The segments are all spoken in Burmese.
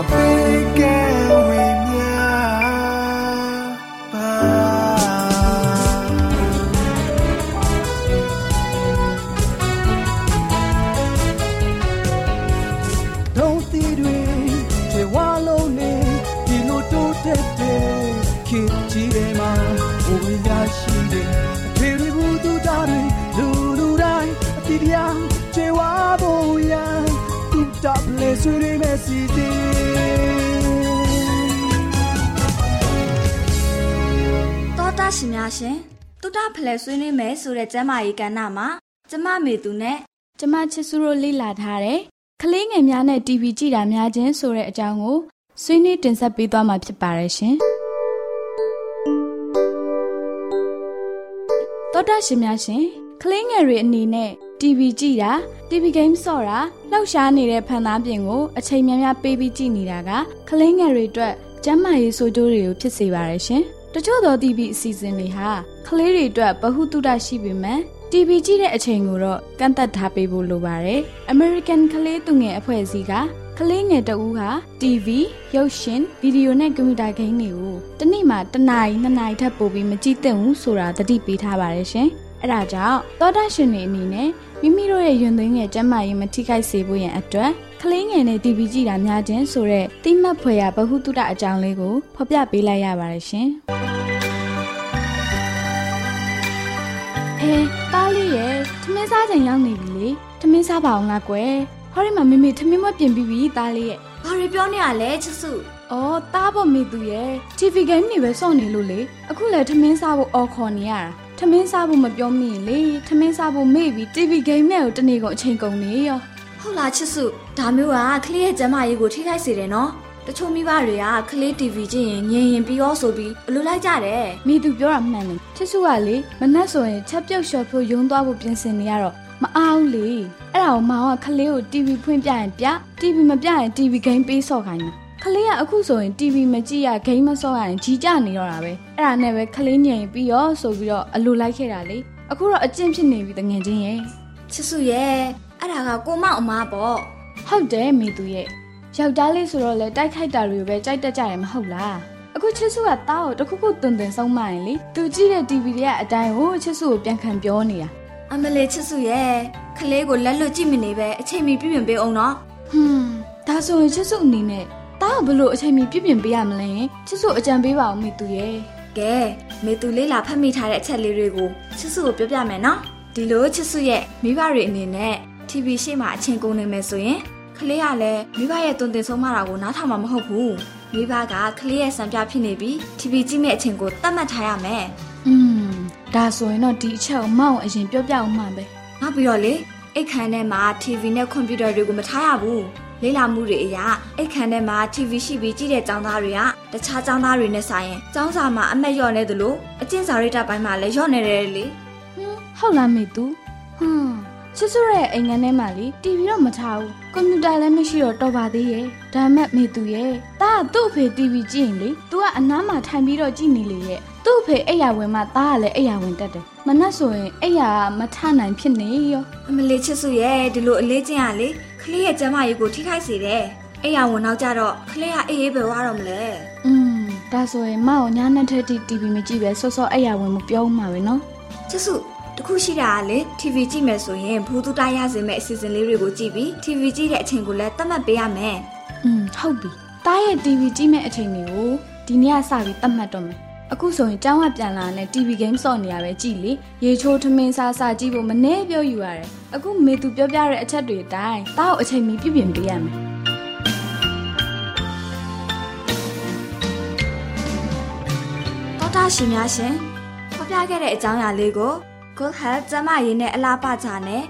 များစွာပေး ရရှိတဲ့အဖေတွေဘူးသူသားတွေလူလူတိုင်းအတိတရားခြေဝါဖို့ရတာလေဆွေးမဲ့စီတီတောတာရှင်များရှင်တုတဖလဲဆွေးနွေးမယ်ဆိုတဲ့ကျမ်းမာရေးကဏ္ဍမှာကျမမေသူနဲ့ကျမချစ်စုတို့လေ့လာထားတဲ့ကလေးငယ်များနဲ့ TV ကြည့်တာများခြင်းဆိုတဲ့အကြောင်းကိုဆွေးနွေးတင်ဆက်ပေးသွားမှာဖြစ်ပါတယ်ရှင်တောတာရှင်များရှင်ကလေးငယ်တွေအနေနဲ့ TV ကြည့်တာ TV game ဆော့တာလှောက်ရှားနေတဲ့ဖန်သားပြင်ကိုအချိန်များများပေးပြီးကြည့်နေတာကကလေးငယ်တွေအတွက်ကျန်းမာရေးဆိုးကျိုးတွေကိုဖြစ်စေပါတယ်ရှင်။ တချို့သော TV အစီအစဉ်တွေဟာကလေးတွေအတွက်ဗဟုသုတရှိပေမဲ့ TV ကြည့်တဲ့အချိန်ကိုတော့ကန့်သက်ထားပေးဖို့လိုပါတယ်။ American ကလေးသူငယ်အဖွဲ့အစည်းကကလေးငယ်တဦးဟာ TV ရုပ်ရှင်ဗီဒီယိုနဲ့ကွန်ပျူတာဂိမ်းတွေကိုတနေ့မှတစ်နာရီနှစ်နာရီထပ်ပို့ပြီးမကြည့်သင့်ဘူးဆိုတာသတိပေးထားပါတယ်ရှင်။အဲဒါကြောင့်သောတာရှင်တွေအနေနဲ့မိမိတို့ရဲ့ရင်သွေးငယ်ကျန်းမာရေးမထိခိုက်စေဖို့ရန်အတွက် ကလေးငယ်နဲ့ TV ကြည့်တာများခြင်းဆိုတဲ့တိမတ်ဖွယ်ရာဗဟုသုတအကြောင်းလေးကိုဖော်ပြပေးလိုက်ရပါတယ်ရှင်။အဲတားလေးရဲ့ထမင်းစားချိန်ရောက်နေပြီလေ။ထမင်းစားပါအောင်ငါကွယ်။ဟောဒီမှာမိမိထမင်းမပြင်ပြီးပြီတားလေးရဲ့။ဘာတွေပြောနေရလဲချစ်စု။အော်တားဖို့မိသူရဲ့ TV game တွေပဲစော့နေလို့လေ။အခုလည်းထမင်းစားဖို့အော်ခေါ်နေရတာ။ထမင်းစားဖို့မပြောမိရင်လေထမင်းစားဖို့မေ့ပြီး TV game နဲ့ကိုတနေ့ကုန်အချိန်ကုန်နေရော ဟုတ်လားချစ်စုဒါမျိုးကကလေးရဲ့ကျန်းမာရေးကိုထိခိုက်စေတယ်နော်တချို့မိဘတွေကကလေး TV ကြည့်ရင်ငြင်ရင်ပြီးရောဆိုပြီးအလိုလိုက်ကြတယ်မိသူပြောတာမှန်တယ်ချစ်စုကလေမနှက်ဆိုရင်ချက်ပြုတ်လျှော်ဖို့ယုံသွားဖို့ပြင်ဆင်နေရတော့မအားဘူးလေအဲ့ဒါကိုမောင်ကကလေးကို TV ဖွင့်ပြရင်ပြ TV မပြရင် TV game ပေးဆော့ခိုင်းတာကလေးကအခုဆိုရင် TV မကြည့်ရဂိမ်းမဆော့ရရင်ကြီးကြနေတော့တာပဲအဲ့ဒါနဲ့ပဲကလေးညင်ပြီးရောဆိုပြီးတော့အလိုလိုက်ခဲ့တာလေအခုတော့အကျင့်ဖြစ်နေပြီတငယ်ချင်းရဲ့ချစ်စုရဲ့ အဲ့ဒါကကိုမောင်အမားပေါ့ဟုတ်တယ်မိသူရဲ့ယောက်ျားလေးဆိုတော့လေတိုက်ခိုက်တာတွေပဲကြိုက်တတ်ကြတယ်မဟုတ်လားအခုချစ်စုကတားကိုတခုခုတွင်တွင်ဆုံးမရင်လေသူကြည့်တဲ့ TV တွေကအတိုင်းဟိုချစ်စုကိုပြန်ခံပြောနေတာအမလေးချစ်စုရဲ့ကလေးကိုလက်လွတ်ကြည့်မနေပဲအချိန်မီပြည့်ပြင်ပေးအောင်နော်ဟွန်းဒါဆိုရင်ချစ်စုအနေနဲ့တားကဘလို့အချိန်မီပြည့်ပြင်ပေးရမလဲချစ်စုအကြံပေးပါအောင်မိသူရဲ့ကဲမေသူလေးလာဖတ်မိထားတဲ့အချက်လေးတွေကိုချစ်စုကိုပြောပြမယ်နော်ဒီလိုချစ်စုရဲ့မိဘတွေအနေနဲ့ TV ရှေ့မှာအချိန်ကုန်နေမယ်ဆိုရင်ကလေးကလည်းမိဘရဲ့တုံတင်ဆုံးမတာကိုနားထောင်မှာမဟုတ်ဘူးမိဘကကလေးရဲ့စံပြဖြစ်နေပြီး TV ကြည့်မဲ့အချိန်ကိုတတ်မှတ်ထားရမယ် อืมဒါဆိုရင်တော့ဒီအချက်ကိုမောင်အရင်ပြောပြအောင်မှပဲ နောက်ပြီးတော့လေအိတ်ခမ်းထဲမှာ TV နဲ့ကွန်ပျူတာတွေကိုမထားရဘူးလေ့လာမှုတွေအရအိတ်ခမ်းထဲမှာ TV ရှိပြီးကြည့်တဲ့ចောင်းသားတွေကတခြားចောင်းသားတွေနဲ့ဆိုင်ရင်ចောင်းစာမှာအမက်လျော့နေသလိုအကျင့်စာရိတ္တပိုင်းမှာလည်းလျော့နေတယ်လေ ဟွန်းဟုတ်လားမိသူဟွန်း ချစ်စုရဲ့အိမ်ငန်းထဲမှာလေ TV တော့မထားဘူးကွန်ပျူတာလည်းမရှိတော့တော်ပါသေးရဲ့ဒါမဲ့မိသူရဲ့တားကသူ့အဖေ TV ကြည့်ရင်လေ तू ကအနားမှာထိုင်ပြီးတော့ကြည့်နေလေရဲ့သူ့အဖေအိယာဝင်မှတားကလည်းအိယာဝင်တတ်တယ်မနှက်ဆိုရင်အိယာကမထနိုင်ဖြစ်နေရော အမလေးချစ်စုရဲ့ဒီလိုအလေးကျင့်ရလေကလေးရဲ့ကျန်းမာရေးကိုထိခိုက်စေတယ်အဲ့ရဝင်နောက်ကြတော့ကလေးကအေးအေးပဲဝါတော့မလဲ อืมဒါဆိုရင်မောင်ညာနဲ့ထက်တီ TV မကြည့်ပဲစောစောအိယာဝင်မပြောမှာပဲနော် ချစ်စု တခုရှိတာကလေ TV ကြည့်မယ်ဆိုရင်ဘူးတူတာရစေမဲ့အစီအစဉ်လေးတွေကိုကြည့်ပြီး TV ကြည့်တဲ့အချိန်ကိုလည်းသတ်မှတ်ပေးရမယ်อืมဟုတ်ပြီတားရဲ့ TV ကြည့်မဲ့အချိန်တွေကိုဒီနေ့ကစပြီးသတ်မှတ်တော့မယ်အခုဆိုရင်ကျောင်းကပြန်လာတဲ့ TV game စော့နေရပဲကြည်လေရေချိုးထမင်းစားစားကြည့်ဖို့မနှဲပြောယူရတယ်အခုမေသူပြောပြတဲ့အချက်တွေအတိုင်းတားကိုအချိန်မီပြည့်ပြင်ပေးရမယ်တော်တာရှင်များရှင်ဖော်ပြခဲ့တဲ့အကြောင်းအရာလေးကို Good Health ကျန်းမာရေးနဲ့အလားပါချာနဲ့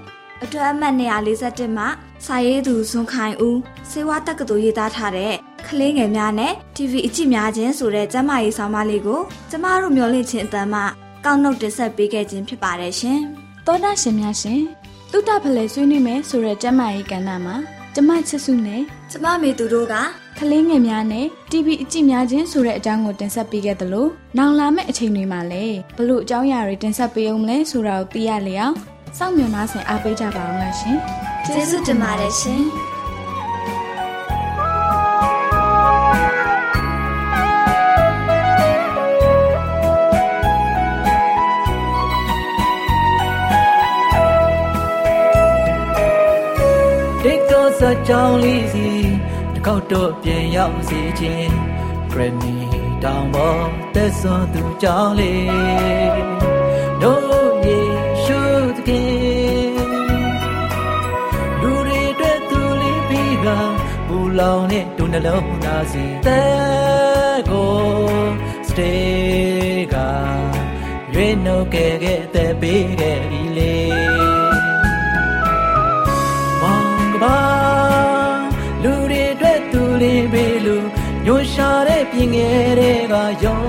အတွက်အမှတ်141မှာစာရေးသူဇွန်ခိုင်ဦးစေဝါတက္ကသိုလ်ရေးသားထားတဲ့ကလေးငယ်များနဲ့ TV အကြည့်များခြင်းဆိုတဲ့ကျန်းမာရေးဆောင်မလေးကိုကျမတို့မျှဝင့်ခြင်းအတမ်းမှကောက်နှုတ်တင်ဆက်ပေးခဲ့ခြင်းဖြစ်ပါတယ်ရှင်သောတာရှင်များရှင်တုတ္တဖလဲဆွေးနွေးမယ်ဆိုတဲ့ကျမ်းမာရေးကဏ္ဍမှာ ကျမချစ်စုနဲ့ကျမမေသူတို့ကကလေးငယ်များနဲ့ TV အကြည့်များခြင်းဆိုတဲ့အကြောင်းကိုတင်ဆက်ပေးခဲ့သလိုနောင်လာမယ့်အချိန်တွေမှာလည်းဘလို့အကြောင်းအရာတွေတင်ဆက်ပေးအောင်လဲဆိုတာကိုသိရလေအောင်စောင့်မျှော်နှားဆင်အားပေးကြပါအောင်လားရှင်ကျေးဇူးတင်ပါတယ်ရှင် တ်တော့စကြောင်းလေးစီတစ်ခေါက်တော့ပြန်ရောက်စီခြင်းဂရနီတောင်ပေါ်သက်စွန်သူကြောင်းလေးတို့ယေရှုသခင်လူတွေအတွက်သူလေးပြီးကပူလောင်တဲ့ဒုနှလုံးသားစီတဲ့ကိုစတေးကရွေးနှုတ်ခဲ့ခဲ့တဲ့ပေးခဲ့ပြီလေမော လေးပဲလူညှို့ရှာတဲ့ပြင်ငယ်တွေကယုံ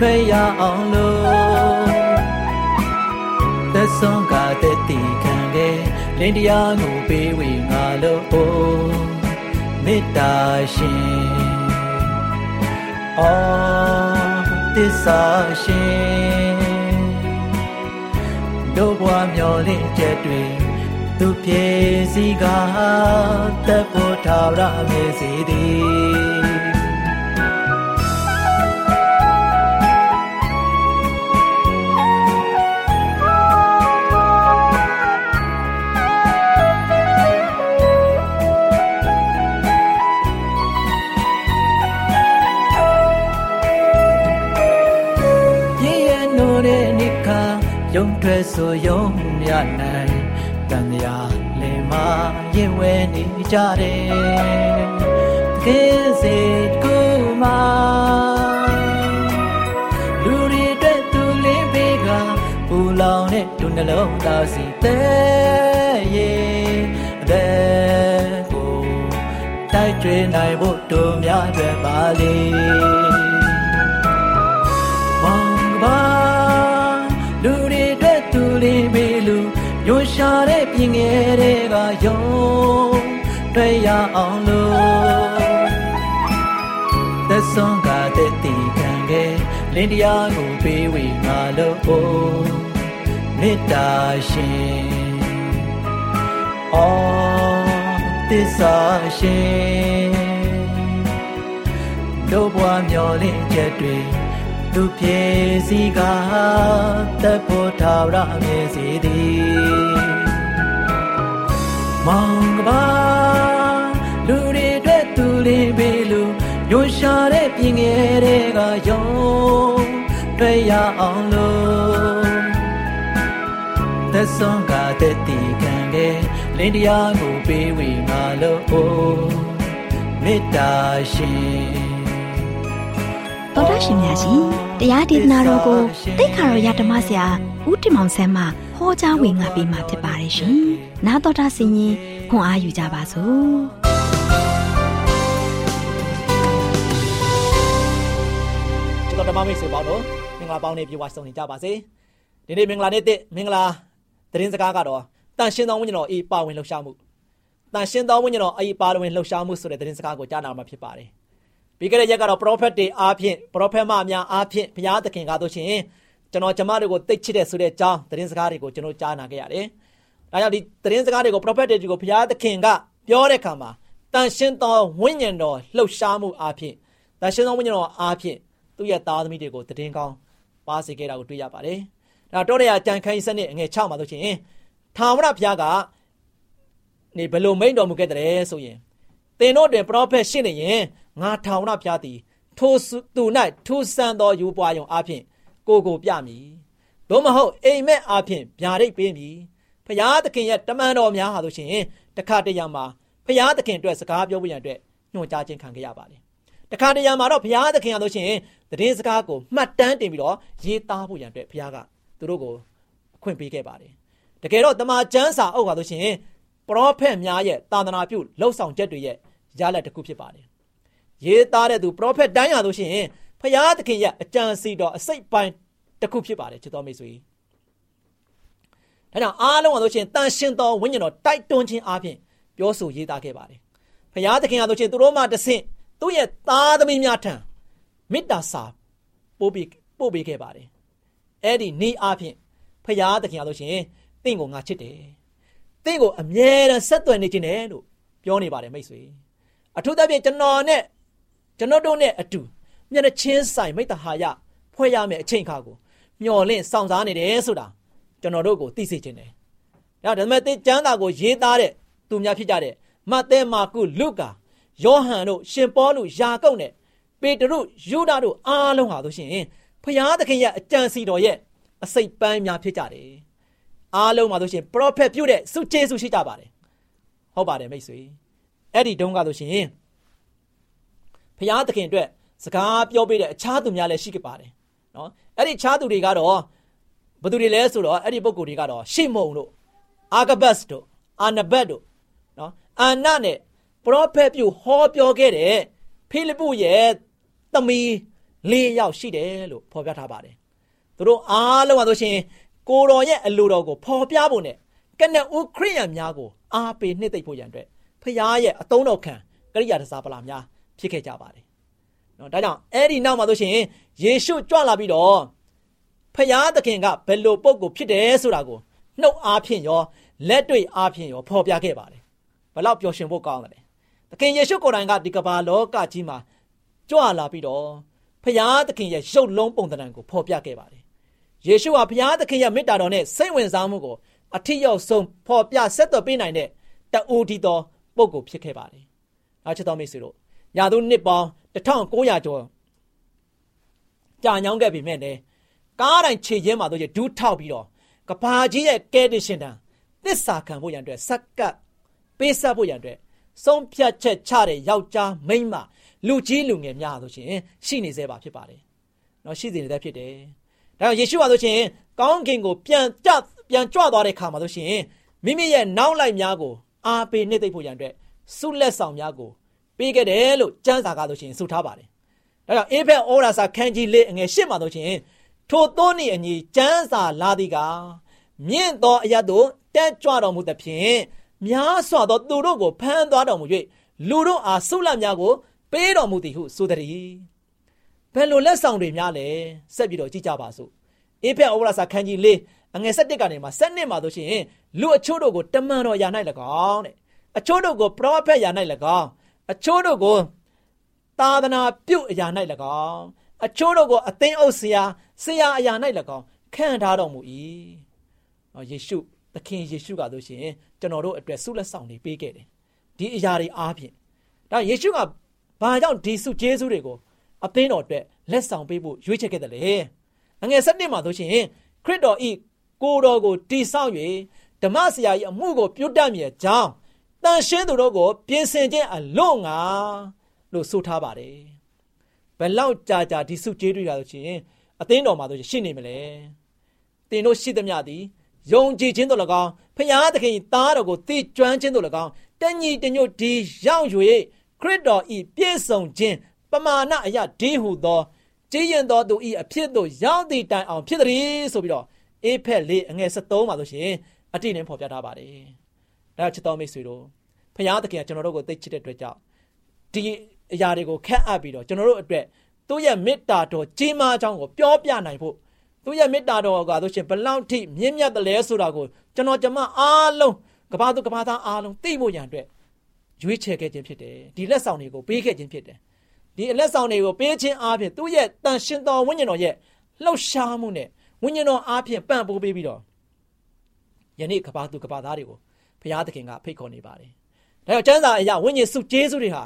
တွေ့ရအောင်လို့သက်ဆုံးကတဲ့တီခံခဲ့လင်းတရားကိုပေးဝေငါလို့မေတ္တာရှင်အော်သစ္စာရှင်တို့ဘွားမျောလင့်ချက်တွေ သူပြေစီကတပ်ဖို့ထာဝရမေစီသည်ပြည့်ရဲ့နိုးတဲ့နိခါယုံထွက်ဆိုယုံရနိုင်တန်ရာလေမ ရင်ဝဲနေကြတယ်တကယ်စေကူမလူတွေအတွက်သူလေးပေးကပူလောင်တဲ့ဒုနှလုံးသားစီတဲ့ရဲ့အတဲ့ကိုတိုက်ကျွေးနိုင်ဖို့တို့များတွေပါလေ ရှာတဲ့ပြင်ငယ်တွေကယုံတွေ့ရအောင်လို့သက်ဆုံးကတဲ့တီခံခဲ့လင်းတရားကိုပေးဝေငါလို့မေတ္တာရှင်အော်သစ္စာရှင်တို့ဘွားမျောလင့်ချက်တွေသူပြေစီကတပ်ဖို့ထာဝရမြည်စီသည် မောင်ကပါလူတွေအတွက်သူလေးပေလူညွှန်ရှာတဲ့ပြင်ငယ်တွေကယုံတွေ့ရအောင်လို့သက်ဆုံးကတဲ့တီခံခဲ့လင်းတရားကိုပေးဝေငါလို့မေတ္တာရှင်တော်တာရှင်များရှင်တရားဒေသနာတော်ကိုတိတ်ခါတော်ရဓမ္မဆရာဦးတင်မောင်ဆန်းမှ ဟောကြားဝင်ငါပေးมาဖြစ်ပါတယ်ရှင်။နားတော်တာဆင်ရင်ခွန်အားယူကြပါစို့။ကျွန်တော်ဓမ္မမိတ်ဆွေပေါင်းတို့မင်္ဂလာပေါင်းနဲ့ပြေဝဆုံနေကြပါစေ။ဒီနေ့မင်္ဂလာနေ့တစ်မင်္ဂလာသတင်းစကားကတော့တန်ရှင်းသောဝိညာဉ်တော်အေးပါဝင်လှုပ်ရှားမှုတန်ရှင်းသောဝိညာဉ်တော်အေးပါဝင်လှုပ်ရှားမှုဆိုတဲ့သတင်းစကားကိုကြားနာမှာဖြစ်ပါတယ်။ပြီးခဲ့တဲ့ရက်ကတော့ prophet တွေအားဖြင့် prophet မအများအားဖြင့်ဘုရားသခင်ကားတို့ရှင် ကျွန်တော်ကျမတို့ကိုသိချစ်တဲ့ဆိုတဲ့အကြောင်းသတင်းစကားတွေကိုကျွန်တော်ကြားနာခဲ့ရတယ်။ဒါကြောင့်ဒီသတင်းစကားတွေကို prophet တွေကိုဘုရားသခင်ကပြောတဲ့အခါမှာတန်ရှင်းသောဝိညာဉ်တော်လှုပ်ရှားမှုအားဖြင့်တန်ရှင်းသောဝိညာဉ်တော်အားဖြင့်သူ့ရဲ့သားသမီးတွေကိုတည်င်းကောင်းပါစေခဲ့တာကိုတွေ့ရပါတယ်။ဒါတော့ရကြံခိုင်းစနစ်အငယ်6မှာဆိုရှင်ထာဝရဘုရားကနေဘယ်လိုမိန့်တော်မူခဲ့တဲ့ဆိုရင်သင်တို့တွင် prophet ရှိနေရင်ငါထောင်ရဖျားသည်ထိုသူ၌ထိုဆန်သောယူပွားယုံအဖြစ် ကိုကိုပြမည်သို့မဟုတ်အိမ်မက်အဖြစ်ဗျာဒိတ်ပေးမည်ဖျားသခင်ရဲ့တမန်တော်များဟာဆိုရှင်တခါတရံမှာဖျားသခင်အတွက်စကားပြောဖို့ရန်အတွက်ညွှန်ကြားခြင်းခံခဲ့ရပါတယ်တခါတရံမှာတော့ဘုရားသခင်ရလို့ရှိရင်တည်င်းစကားကိုမှတ်တမ်းတင်ပြီးတော့ရေးသားဖို့ရန်အတွက်ဘုရားကသူတို့ကိုအခွင့်ပေးခဲ့ပါတယ်တကယ်တော့တမန်ကျမ်းစာအုပ်ပါလို့ရှိရင်ပရောဖက်များရဲ့တာသနာပြုလှုပ်ဆောင်ချက်တွေရဲ့ရလဒ်တစ်ခုဖြစ်ပါတယ်ရေးသားတဲ့သူပရောဖက်တိုင်းရလို့ရှိရင် ဖျားသခင်ရဲ့အကြံစီတော်အစိတ်ပိုင်းတစ်ခုဖြစ်ပါတယ်ချစ်တော်မိတ်ဆွေဒါကြောင့်အားလုံးကဆိုရှင်တန်ရှင်တော်ဝိညာဉ်တော်တိုက်တွန်းခြင်းအပြင်ပြောဆိုရေးသားခဲ့ပါတယ်ဖျားသခင်ကဆိုရှင်သူတို့မှတဆင့်သူ့ရဲ့သားသမီးများထံမေတ္တာစာပို့ပြီးပို့ပေးခဲ့ပါတယ်အဲ့ဒီနေ့အပြင်ဖျားသခင်ကဆိုရှင်တင့်ကိုငါချစ်တယ်တင့်ကိုအမြဲတမ်းဆက်သွယ်နေခြင်းတယ်လို့ပြောနေပါတယ်မိတ်ဆွေအထူးသဖြင့်ကျွန်တော်နဲ့ကျွန်တော်တို့နဲ့အတူ မျက်နှာချင်းဆိုင်မိတ္တဟာယဖွဲ့ရမယ့်အချိန်ခါကိုမျော်လင့်စောင့်စားနေတယ်ဆိုတာကျွန်တော်တို့ကိုသိစေချင်တယ်။ဒါဒါပေမဲ့တေကျမ်းစာကိုရေးသားတဲ့သူများဖြစ်ကြတဲ့မဿဲမာကုလုကာယောဟန်တို့ရှင်ပေါလုယာကုပ်နဲ့ပေတရုယူဒာတို့အားလုံးဟာဆိုရှင်ဖျားသခင်ရဲ့အကြံစီတော်ရဲ့အစိတ်ပန်းများဖြစ်ကြတယ်။အားလုံးမှာဆိုရှင်ပရောဖက်ပြုတဲ့စုကျေးစုရှိကြပါတယ်။ဟုတ်ပါတယ်မိတ်ဆွေ။အဲ့ဒီတုန်းကဆိုရှင်ဖျားသခင်အတွက် စကားပြောပေးတဲ့အခြားသူများလည်းရှိခဲ့ပါတယ်နော်အဲ့ဒီအခြားသူတွေကတော့ဘယ်သူတွေလဲဆိုတော့အဲ့ဒီပုဂ္ဂိုလ်တွေကတော့ရှေမုံတို့အာဂဘတ်တို့အာနဘတ်တို့နော်အာနနဲ့ပရောဖက်ပြုဟောပြောခဲ့တဲ့ဖိလိပ္ပုရဲ့သမီး၄ယောက်ရှိတယ်လို့ဖော်ပြထားပါတယ်သူတို့အားလုံးကဆိုရှင်ကိုတော်ရဲ့အလိုတော်ကိုဖော်ပြဖို့နဲ့ကနဦးခရိယံများကိုအားပေးနှစ်သိမ့်ဖို့ရန်အတွက်ဖခင်ရဲ့အတုံးတော်ခံကရိယာတစားပလာများဖြစ်ခဲ့ကြပါတယ်။ နော်ဒါကြောင့်အဲ့ဒီနောက်မှာဆိုရှင်ယေရှုကြွလာပြီးတော့ဖျားသခင်ကဘယ်လိုပုံကိုဖြစ်တယ်ဆိုတာကိုနှုတ်အားဖြင့်ရောလက်တွေ့အားဖြင့်ရောဖော်ပြခဲ့ပါတယ်။ဘလောက်ပျော်ရွှင်ဖို့ကောင်းတယ်။သခင်ယေရှုကိုယ်တိုင်ကဒီကမ္ဘာလောကကြီးမှာကြွလာပြီးတော့ဖျားသခင်ရဲ့ရုပ်လုံးပုံသဏ္ဍာန်ကိုဖော်ပြခဲ့ပါတယ်။ယေရှုဟာဖျားသခင်ရဲ့မေတ္တာတော်နဲ့စိတ်ဝင်စားမှုကိုအထီးရောက်ဆုံးဖော်ပြဆက်သွယ်ပေးနိုင်တဲ့တူတီတော်ပုဂ္ဂိုလ်ဖြစ်ခဲ့ပါတယ်။နောက်ချက်တော်မိတ်ဆွေတို့ရာသူနှစ်ပေါင်း 1900ကျော်ကြာညောင်းခဲ့ပြီမဲ့လည်းကားတိုင်းခြေချင်းမှာတို့ဒူးထောက်ပြီးတော့ကဘာကြီးရဲ့ကဲတင်ရှင်တန်သစ္စာခံဖို့ရန်အတွက်စက္ကပ်ပေးဆက်ဖို့ရန်အတွက်ဆုံးဖြတ်ချက်ချတဲ့ယောက်ျားမိန်းမလူကြီးလူငယ်များဆိုရှင်ရှိနေသေးပါဖြစ်ပါတယ်။နော်ရှိနေသေးဖြစ်တယ်။ဒါကြောင့်ယေရှုဟာဆိုရှင်ကောင်းကင်ကိုပြန်ကြပြန်ကြွသွားတဲ့ခါမှာဆိုရှင်မိမိရဲ့နောက်လိုက်များကိုအားပေးနှိမ့်သိမ့်ဖို့ရန်အတွက်ဆုလက်ဆောင်များကို ပေးခဲ့တယ်လို့ကျမ်းစာကဆိုရှင်ဆိုထားပါတယ်။ဒါကြောင့်အေဖက်ဩရာစာခန်းကြီးလေးအငယ်ရှစ်မှာဆိုရှင်ထိုသောနှင့်အညီကျမ်းစာလာသည်ကမြင့်သောအရတ်တို့တက်ကြွတော်မူသဖြင့်များစွာသောသူတို့ကိုဖမ်းသွားတော်မူ၍လူတို့အားဆုလတ်များကို ပေးတော်မူသည်ဟုဆိုသည်။ဘယ်လိုလက်ဆောင်တွေများလဲဆက်ပြီးတော့ကြည့်ကြပါစို့။အေဖက်ဩရာစာခန်းကြီးလေးအငယ်7ကနေမှ7မှာဆိုရှင်လူအချို့တို့ကိုတမန်တော်ရာ၌၎င်းတဲ့အချို့တို့ကိုပရောဖက်ရာ၌၎င်း အချို့တို့ကိုသာသနာပြုတ်အရာ၌၎င်းအချို့တို့ကိုအသင်းအုပ်ဆရာဆရာအရာ၌၎င်းခံထားတော်မူ၏ယေရှုသခင်ယေရှုကဆိုရှင်ကျွန်တော်တို့အတွက်ဆုလက်ဆောင်တွေပေးခဲ့တယ်ဒီအရာတွေအားဖြင့်ဒါယေရှုကဘာကြောင့်ဒီဆုကျေးဇူးတွေကိုအသင်းတော်အတွက်လက်ဆောင်ပေးဖို့ရွေးချယ်ခဲ့တယ်လေအငယ်7မှာဆိုရှင်ခရစ်တော်ဤကိုတော်ကိုတိဆောက်၍ဓမ္မဆရာကြီးအမှုကိုပြုတ်တတ်မြေကြောင်း တန်ရှင်းသူတို့ကို ပြင်ဆင်ခြင်းအလို့ငါလို့ဆိုထားပါတယ်ဘယ်လောက်ကြာကြာဒီစုကျေးတွေ့ရလို့ရှိရင်အသင်းတော်မှာဆိုရှင်းနေမလဲတင်တို့ရှိသမျှသည်ယုံကြည်ခြင်းတို့၎င်းဖျားသခင်သားတော်ကိုသိကျွမ်းခြင်းတို့၎င်းတညီတညွတ်ဒီရောက်၍ခရစ်တော်ဤပြည့်စုံခြင်းပမာဏအရာဒီဟုသောကြည်ရင်တော်သူဤအဖြစ်သို့ရောက်သည့်တိုင်အောင်ဖြစ်သည်ဆိုပြီးတော့အေဖက်လေးအငယ်73မှာဆိုရှင်အတိနဲ့ဖော်ပြထားပါတယ်။ ဒါချစ်တော်မိတ်ဆွေတို့ဖခင်သခင်ကကျွန်တော်တို့ကိုသိချစ်တဲ့အတွက်ကြောင့်ဒီအရာတွေကိုခက်အပ်ပြီးတော့ကျွန်တော်တို့အတွက်သူ့ရဲ့မေတ္တာတော်ကြီးမားကြောင်းကိုပြောပြနိုင်ဖို့သူ့ရဲ့မေတ္တာတော်ကဆိုရှင်ဘလောက်ထိမြင့်မြတ်တယ်လဲဆိုတာကိုကျွန်တော်ကျမအားလုံးကဘာသူကဘာသားအားလုံးသိဖို့ရန်အတွက်ရွေးချယ်ခဲ့ခြင်းဖြစ်တယ်ဒီလက်ဆောင်တွေကိုပေးခဲ့ခြင်းဖြစ်တယ်ဒီအလက်ဆောင်တွေကိုပေးခြင်းအားဖြင့်သူ့ရဲ့တန်ရှင်တော်ဝိညာဉ်တော်ရဲ့လှုပ်ရှားမှုနဲ့ဝိညာဉ်တော်အားဖြင့်ပံ့ပိုးပေးပြီးတော့ယနေ့ကဘာသူကဘာသားတွေကိုဘု ရားသခင်ကဖိတ်ခေါ်နေပါတယ်။ဒါကြောင့်ကျမ်းစာအရာဝိညာဉ်စုကျေးဇူးတွေဟာ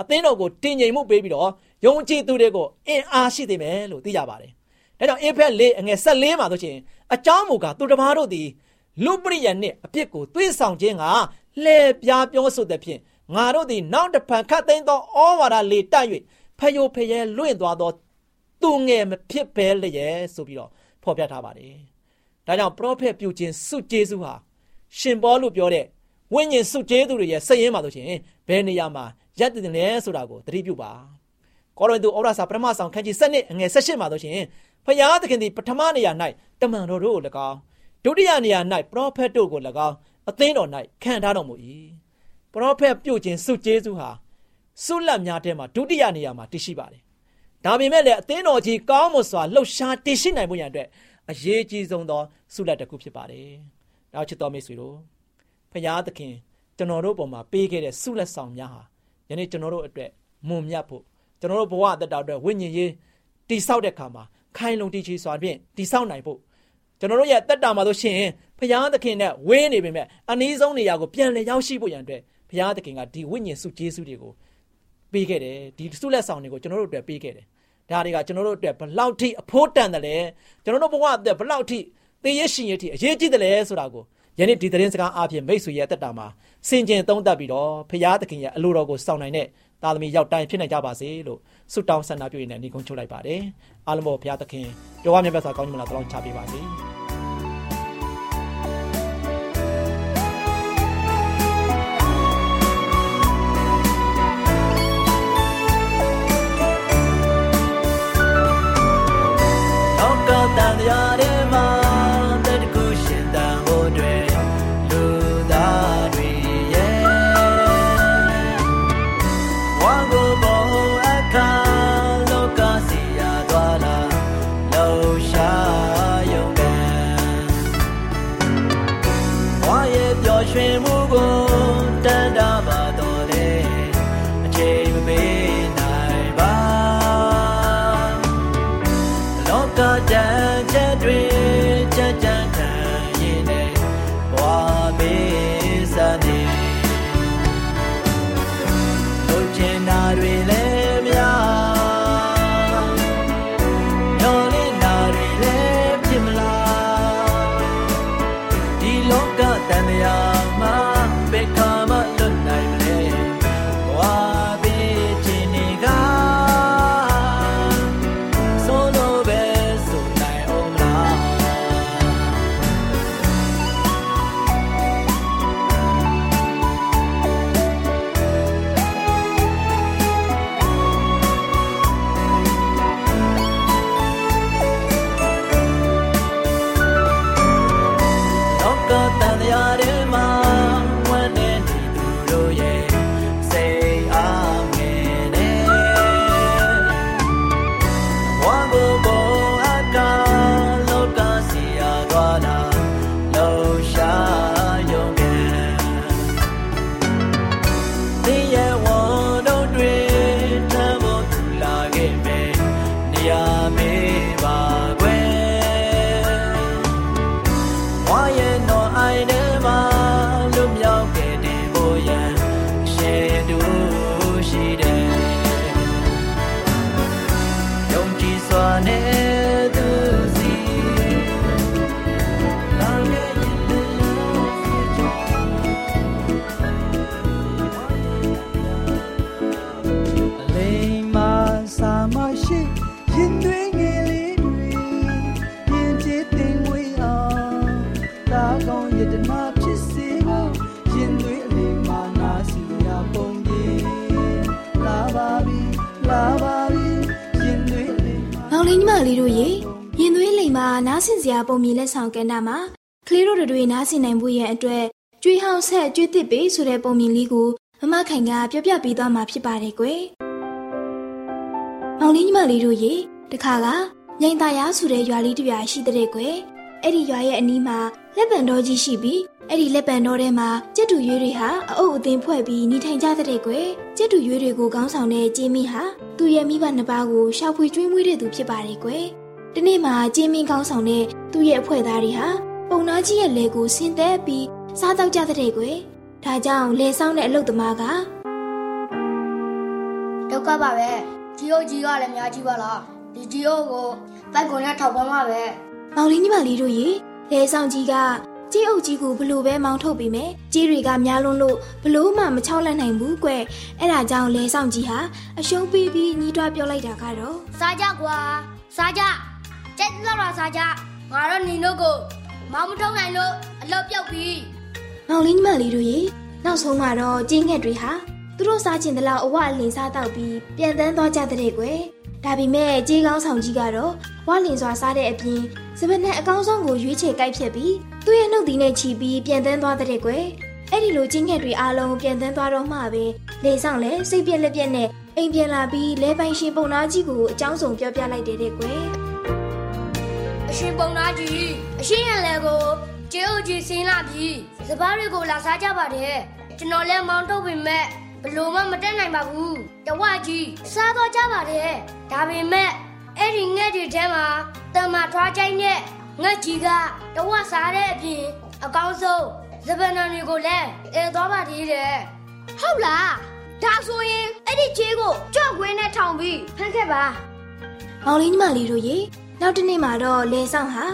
အသင်းတော်ကိုတင်ငိမ်မှုပေးပြီးတော့ယုံကြည်သူတွေကိုအင်အားရှိသေးမယ်လို့သိကြပါတယ်။ဒါကြောင့်အေဖက်၄အငယ်၁၄မှာဆိုရှင်အကြောင်းမူကားသူတစ်ပါးတို့သည်လူပရိယနှင့်အပြစ်ကိုသွေးဆောင်ခြင်းကလှည့်ပြားပြောဆိုတဲ့ဖြင့်ငါတို့သည်နောက်တစ်ဖန်ခတ်သိမ်းသောဩဝါဒလေတိုက်၍ဖယိုဖယဲလွင့်သွားသောသူငယ်မဖြစ်ဘဲလျက်ဆိုပြီးတော့ဖော်ပြထားပါတယ်။ဒါကြောင့်ပရောဖက်ပြုခြင်းစုကျေးဇူးဟာ ရှင်ဘောလို့ပြောတဲ့ဝိညာဉ်စုကျေးသူတွေရဲ့စည်ရင်းမှာဆိုရှင်ဘယ်နေရာမှာရပ်တည်တယ်လဲဆိုတာကိုသတိပြုပါ။ကောရိန္သုဩရစာပထမဆောင်ခန်းကြီး7နှစ်အငယ်18မှာဆိုရှင်ဖျားသခင်သည်ပထမနေရာ၌တမန်တော်တို့ကို၎င်းဒုတိယနေရာ၌ပရောဖက်တို့ကို၎င်းအသင်းတော်၌ခံထားတော်မူ၏။ပရောဖက်ပြုခြင်းစုကျေးဇူးဟာဆုလက်များထဲမှာဒုတိယနေရာမှာတရှိပါတယ်။ဒါပေမဲ့လည်းအသင်းတော်ကြီးကောင်းမွန်စွာလှုပ်ရှားတည်ရှိနိုင်ဖို့ရန်အတွက်အရေးကြီးဆုံးသောဆုလက်တစ်ခုဖြစ်ပါတယ်။ နောက်ချစ်တော်မိတ်ဆွေတို့ဖရာသခင်ကျွန်တော်တို့ပုံမှာပေးခဲ့တဲ့ဆုလက်ဆောင်များဟာယနေ့ကျွန်တော်တို့အတွက်မွန်မြတ်ဖို့ကျွန်တော်တို့ဘဝအသက်တာအတွက်ဝိညာဉ်ရေးတိဆောက်တဲ့ခါမှာခိုင်လုံတည်ချစွာဖြင့်တိဆောက်နိုင်ဖို့ကျွန်တော်တို့ရဲ့တက်တာမှာဆိုရှင်ဖရာသခင်နဲ့ဝင်းနေပေမဲ့အနည်းဆုံးနေရာကိုပြန်လည်ရောက်ရှိဖို့ရန်အတွက်ဖရာသခင်ကဒီဝိညာဉ်စုကျေးဇူးတွေကိုပေးခဲ့တယ်ဒီဆုလက်ဆောင်တွေကိုကျွန်တော်တို့အတွက်ပေးခဲ့တယ်ဒါတွေကကျွန်တော်တို့အတွက်ဘလောက်ထိအဖို့တန်တယ်လဲကျွန်တော်တို့ဘဝအတွက်ဘလောက်ထိ သေရရှင်ရထိအရေးကြီးတယ်လဲဆိုတာကိုယနေ့ဒီသတင်းစကားအားဖြင့်မိတ်ဆွေရဲ့အသက်တာမှာစင်ကြင်သုံးသပ်ပြီးတော့ဖရာသခင်ရဲ့အလိုတော်ကိုစောင့်နိုင်တဲ့သားသမီးရောက်တိုင်းဖြစ်နိုင်ကြပါစေလို့ဆုတောင်းဆန္ဒပြုရင်းနဲ့ညီကုန်းချုပ်လိုက်ပါတယ်အားလုံးပေါ်ဖရာသခင်ကြောဝါမြတ်စွာကောင်းကြီးမလားတောင်းချပေးပါစေတ ဆင်စရာပုံမြင်လက်ဆောင်ကဏ္ဍမှာကလေးတို့တွေနားဆင်နိုင်ဖို့ရန်အတွက်ကျွေးဟောင်းဆက်ကျွေးတစ်ပေဆိုတဲ့ပုံမြင်လေးကိုမမခိုင်ကပြောပြပေးသွားမှာဖြစ်ပါတယ်ကွယ်။မောင်လေးညီမလေးတို့ရေတခါကမြိန်သားရဆိုတဲ့ရွာလေးတစ်ရွာရှိတဲ့ကွယ်။အဲ့ဒီရွာရဲ့အနီးမှာလက်ပံတော်ကြီးရှိပြီးအဲ့ဒီလက်ပံတော်ထဲမှာကျက်တူရွေးတွေဟာအအုပ်အသင်ဖွဲ့ပြီးနေထိုင်ကြတဲ့ကွယ်။ကျက်တူရွေးတွေကိုခေါင်းဆောင်တဲ့ကျင်းမီဟာသူ့ရဲ့မိဘနှစ်ပါးကိုရှာဖွေကျွေးမွေးတဲ့သူဖြစ်ပါတယ်ကွယ်။ ဒီနေ့မှာကျင်းမင်းကောင်းဆောင်တဲ့သူ့ရဲ့အဖွဲ့သားတွေဟာပုံနာကြီးရဲ့လေကိုဆင်းသက်ပြီးစားတော့ကြတဲ့ကွယ်။ဒါကြောင့်လေဆောင်တဲ့အလုတ်သမားကဒုက္ခပါပဲဂျီယိုဂျီကလည်းများကြီးပါလားဒီဂျီယိုကိုဘက်ကွန်နဲ့ထောက်ပံ့မှာပဲမောင်လေးညီမလေးတို့ရေလေဆောင်ကြီးကကြေးအုပ်ကြီးကိုဘလို့ပဲမောင်းထုတ်ပြီးမယ်ကြေးတွေကများလွန်းလို့ဘလို့မှမချောက်လက်နိုင်ဘူးကွအဲ့ဒါကြောင့်လေဆောင်ကြီးဟာအရှုံးပေးပြီးညီးတွားပြောလိုက်တာကတော့စားကြကွာစားကြ ကျက်တော့တော့စားကြငါတို့ညီတို့ကိုမောင်းမထုံးနိုင်လို့အလုပ်ပြုတ်ပြီမောင်လေးညီမလေးတို့ရေနောက်ဆုံးမှာတော့ကျင်းငှက်တွေဟာသူတို့စားချင်တဲ့လောက်အဝအလင်စားတော့ပြီးပြန်တန်းသွားကြတဲ့ကွယ်ဒါပေမဲ့ကြေးကောင်းဆောင်ကြီးကတော့ဝလင်စွာစားတဲ့အပြင်စပနဲ့အကောင်းဆုံးကိုရွေးချယ်ကိုက်ဖြတ်ပြီးသူ့ရဲ့နှုတ်သီးနဲ့ချီပြီးပြန်တန်းသွားတဲ့ကွယ်အဲ့ဒီလိုကျင်းငှက်တွေအားလုံးပြန်တန်းသွားတော့မှပဲလေဆောင်လဲစိတ်ပြက်လက်ပြက်နဲ့အိမ်ပြန်လာပြီးလဲပိုင်ရှင်ပုံနာကြီးကိုအကြောင်းစုံပြောပြလိုက်တယ်တဲ့ကွယ် အရှင်ပုံနာကြီးအရှင်ရန်လည်းကိုကျေအိုကြီးဆင်းလာပြီစပားတွေကိုလာစားကြပါတယ်ကျွန်တော်လည်းမောင်းထုတ်ပေမဲ့ဘလို့မှမတက်နိုင်ပါဘူးတဝကြီးစားတော့ကြပါတယ်ဒါပေမဲ့အဲ့ဒီငှက်တွေထဲမှာတမထွားချိုင်းနဲ့ငှက်ကြီးကတဝစားတဲ့အပြင်အကောင်းဆုံးစပနန်တွေကိုလည်းအဲသွားပါသေးတယ်ဟုတ်လားဒါဆိုရင်အဲ့ဒီချေးကိုကြော့ခွင်းနဲ့ထောင်ပြီးဖမ်းခဲ့ပါမောင်လေးညီမလေးတို့ရေ နောက်တစ်နေ့မှာတော့လေဆောင်ဟာ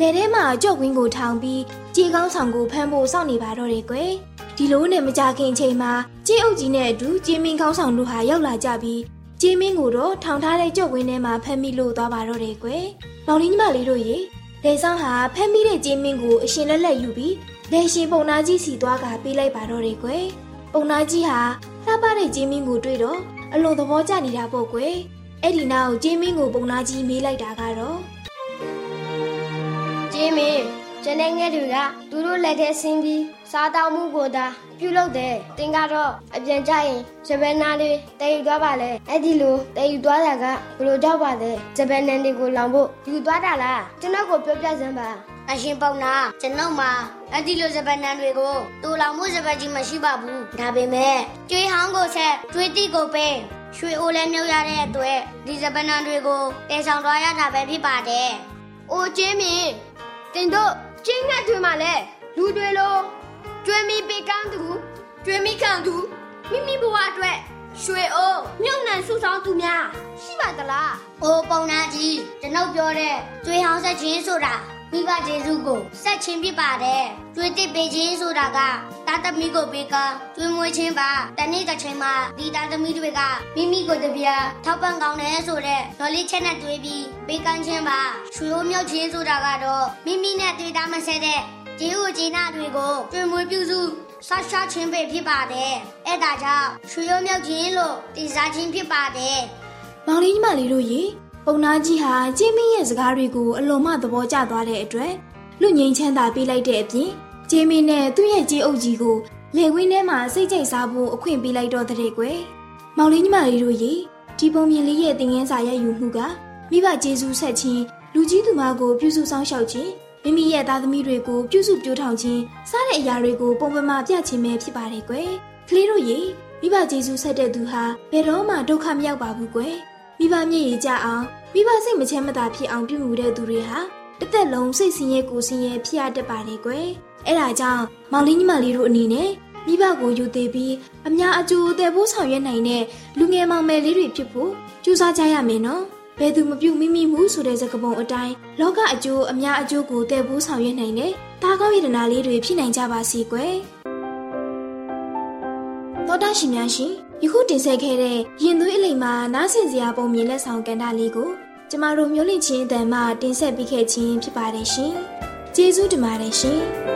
လေထဲမှာကြော့ဝင်းကိုထောင်ပြီးကြေကောင်းဆောင်ကိုဖမ်းဖို့စောင့်နေပါတော့တယ်ကွယ်ဒီလိုနဲ့မကြခင်အချိန်မှာကြေအုပ်ကြီးနဲ့အတူကြေမင်းကောင်းဆောင်တို့ဟာရောက်လာကြပြီးကြေမင်းကိုတော့ထောင်ထားတဲ့ကြော့ဝင်းထဲမှာဖမ်းမိလို့သွားပါတော့တယ်ကွယ်မောင်လေးညီမလေးတို့ရေလေဆောင်ဟာဖမ်းမိတဲ့ကြေမင်းကိုအရှင်လက်လက်ယူပြီးလေရှင်ပုံနာကြီးစီသွားကပေးလိုက်ပါတော့တယ်ကွယ်ပုံနာကြီးဟာလှပတဲ့ကြေမင်းကိုတွေ့တော့အလွန်သဘောကျနေတာပေါ့ကွယ် အဲ့ဒီနောက်ဂျင်းမင်းကိုပုံနာကြီးမေးလိုက်တာကတော့ကျင်းမင်းကျန်တဲ့ငယ်တွေကသူတို့လက်ထဲဆင်းပြီးစားတောက်မှုကိုသာပြုလုပ်တယ်တင်ကတော့အပြန်ကြရင်ဂျပန်နာတွေတည်ယူသွားပါလေအဲ့ဒီလိုတည်ယူသွားတာကဘလို့ကြောက်ပါလဲဂျပန်နန်တွေကိုလောင်ဖို့ယူသွားတာလားကျွန်တော်ကိုပြောပြစမ်းပါအရှင်ပေါနာကျွန်တော်မှာအဲ့ဒီလိုဂျပန်နန်တွေကိုတူလောင်မှုဂျပန်ကြီးမရှိပါဘူးဒါပေမဲ့ကျွေးဟောင်းကိုဆက်ကျွေးတိကိုပဲ ရွှေအိုးလဲမြုပ်ရတဲ့အတွက်ဒီဂျပန်နန်တွေကိုတဲဆောင်သွားရတာပဲဖြစ်ပါတယ်။အိုကျင်းမင်းတင်တို့ကျင်းငတ်တွေမှာလဲလူတွေလိုကျွေးမိပေးကန်းသူကျွေးမိခံသူမိမိဘဝအတွက်ရွှေအိုးမြုပ်နှံစုဆောင်သူများရှိပါသလား။အိုပုံနာကြီးကျွန်ုပ်ပြောတဲ့ကျွေးဟောင်းဆက်ခြင်းဆိုတာမိဘကျေးဇူးကိုဆက်ချင်းဖြစ်ပါတယ်။ ကျွေးတစ်ပေးခြင်းဆိုတာကတာသမီကိုပေးကကျွေးမွေးခြင်းပါတနေ့တစ်ချိန်မှာဒီတာသမီတွေကမိမိကိုတပြားထောက်ပံ့ကောင်းတယ်ဆိုတဲ့ဒေါ်လေးချက်နဲ့တွေးပြီးပေးကမ်းခြင်းပါရွှေအိုးမြုပ်ခြင်းဆိုတာကတော့မိမိနဲ့တွေ့တာမဆက်တဲ့ကျေးဇူးကျေးနာတွေကိုကျွေးမွေးပြုစုဆောက်ရှောက်ခြင်းပဲဖြစ်ပါတယ်။အဲ့ဒါကြောင့်ရွှေရိုးမြုပ်ခြင်းလို့တည်စားခြင်းဖြစ်ပါတယ်မောင်လေးညီမလေးတို့ရေပုံနာကြီးဟာဂျင်းမင်းရဲ့စကားတွေကိုအလွန်မှသဘောကျသွားတဲ့အတွက်လူငိမ့်ချမ်းသာပေးလိုက်တဲ့အပြင် ဂျင်းမင်းနဲ့သူ့ရဲ့ကြေးအုပ်ကြီးကိုလေဝင်းထဲမှာစိတ်ကြိတ်စားဖို့အခွင့်ပေးလိုက်တော့တဲ့ကွယ်မောင်လေးညီမလေးတို့ရေဒီပုံမြင်လေးရဲ့သင်ငင်းစာရဲ့ယူမှုကမိဘကျေးဇူးဆက်ခြင်းလူကြီးသူမကိုပြုစုဆောင်ရှောက်ခြင်းမိမိရဲ့သားသမီးတွေကိုပြုစုပြောထောင်ခြင်းစတဲ့အရာတွေကိုပုံပမာပြခြင်းပဲဖြစ်ပါတယ်ကွယ်ကလေးတို့ရေမိဘကျေးဇူးဆက်တဲ့သူဟာဘယ်တော့မှဒုက္ခမရောက်ပါဘူးကွယ်မိဘမျက်ရည်ကျအောင်မိဘစိတ်မချမ်းမသာဖြစ်အောင်ပြုမှုတဲ့သူတွေဟာတစ်သက်လုံးစိတ်ဆင်းရဲကိုယ်ဆင်းရဲဖြစ်ရတတ်ပါတယ်ကွယ် အဲ့ဒါကြောင့်မောင်လေးညီမလေးတို့အနေနဲ့မိဘကိုယူသေးပြီးအများအကျိုးအသက်ဖို့ဆောင်ရွက်နိုင်တဲ့လူငယ်မောင်မယ်လေးတွေဖြစ်ဖို့ကြိုးစားကြရမယ်နော်ဘယ်သူမပြုမိမိမှုဆိုတဲ့စကားပုံအတိုင်းလောကအကျိုးအများအကျိုးကိုတည်ဖို့ဆောင်ရွက်နိုင်တဲ့တားကောင်းရတနာလေးတွေဖြစ်နိုင်ကြပါစေကွယ်သောတာရှင်များရှင်ယခုတင်ဆက်ခဲ့တဲ့ရင်သွေးအလိမ်မှာနားဆင်စရာပုံမြင်လက်ဆောင်ကန်တာလေးကိုကျမတို့မျိုးလင့်ချင်းအတန်မှတင်ဆက်ပေးခဲ့ခြင်းဖြစ်ပါတယ်ရှင်ကျေးဇူးတင်ပါတယ်ရှင်